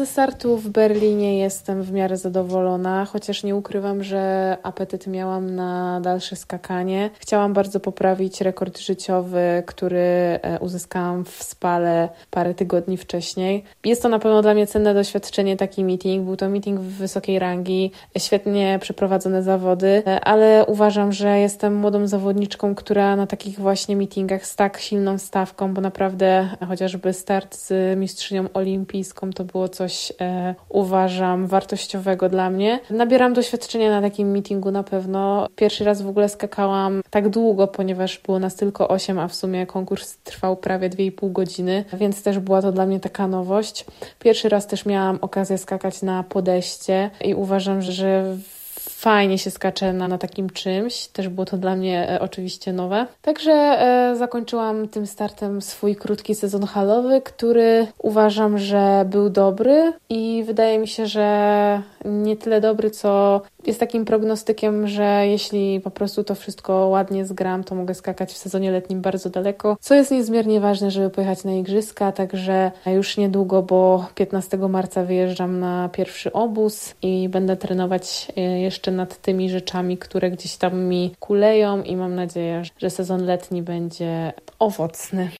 Ze startu w Berlinie jestem w miarę zadowolona, chociaż nie ukrywam, że apetyt miałam na dalsze skakanie. Chciałam bardzo poprawić rekord życiowy, który e, uzyskałam w Spale parę tygodni wcześniej. Jest to na pewno dla mnie cenne doświadczenie, taki meeting. Był to meeting wysokiej rangi, świetnie przeprowadzone zawody, e, ale uważam, że jestem młodą zawodniczką, która na takich właśnie meetingach z tak silną stawką, bo naprawdę chociażby start z mistrzynią olimpijską to było coś, e, uważam, wartościowego dla mnie. Nabieram doświadczenia na takim meetingu na pewno. Pierwszy raz w ogóle skakałam tak długo, ponieważ było nas tylko 8, a w sumie konkurs trwał prawie 2,5 godziny, więc też była to dla mnie taka nowość. Pierwszy raz też miałam okazję skakać na podejście i uważam, że fajnie się skacze na, na takim czymś. Też było to dla mnie e, oczywiście nowe. Także e, zakończyłam tym startem swój krótki sezon halowy, który uważam, że był dobry i wydaje mi się, że nie tyle dobry, co jest takim prognostykiem, że jeśli po prostu to wszystko ładnie zgram, to mogę skakać w sezonie letnim bardzo daleko, co jest niezmiernie ważne, żeby pojechać na igrzyska, także już niedługo, bo 15 marca wyjeżdżam na pierwszy obóz i będę trenować e, jeszcze nad tymi rzeczami, które gdzieś tam mi kuleją i mam nadzieję, że sezon letni będzie owocny.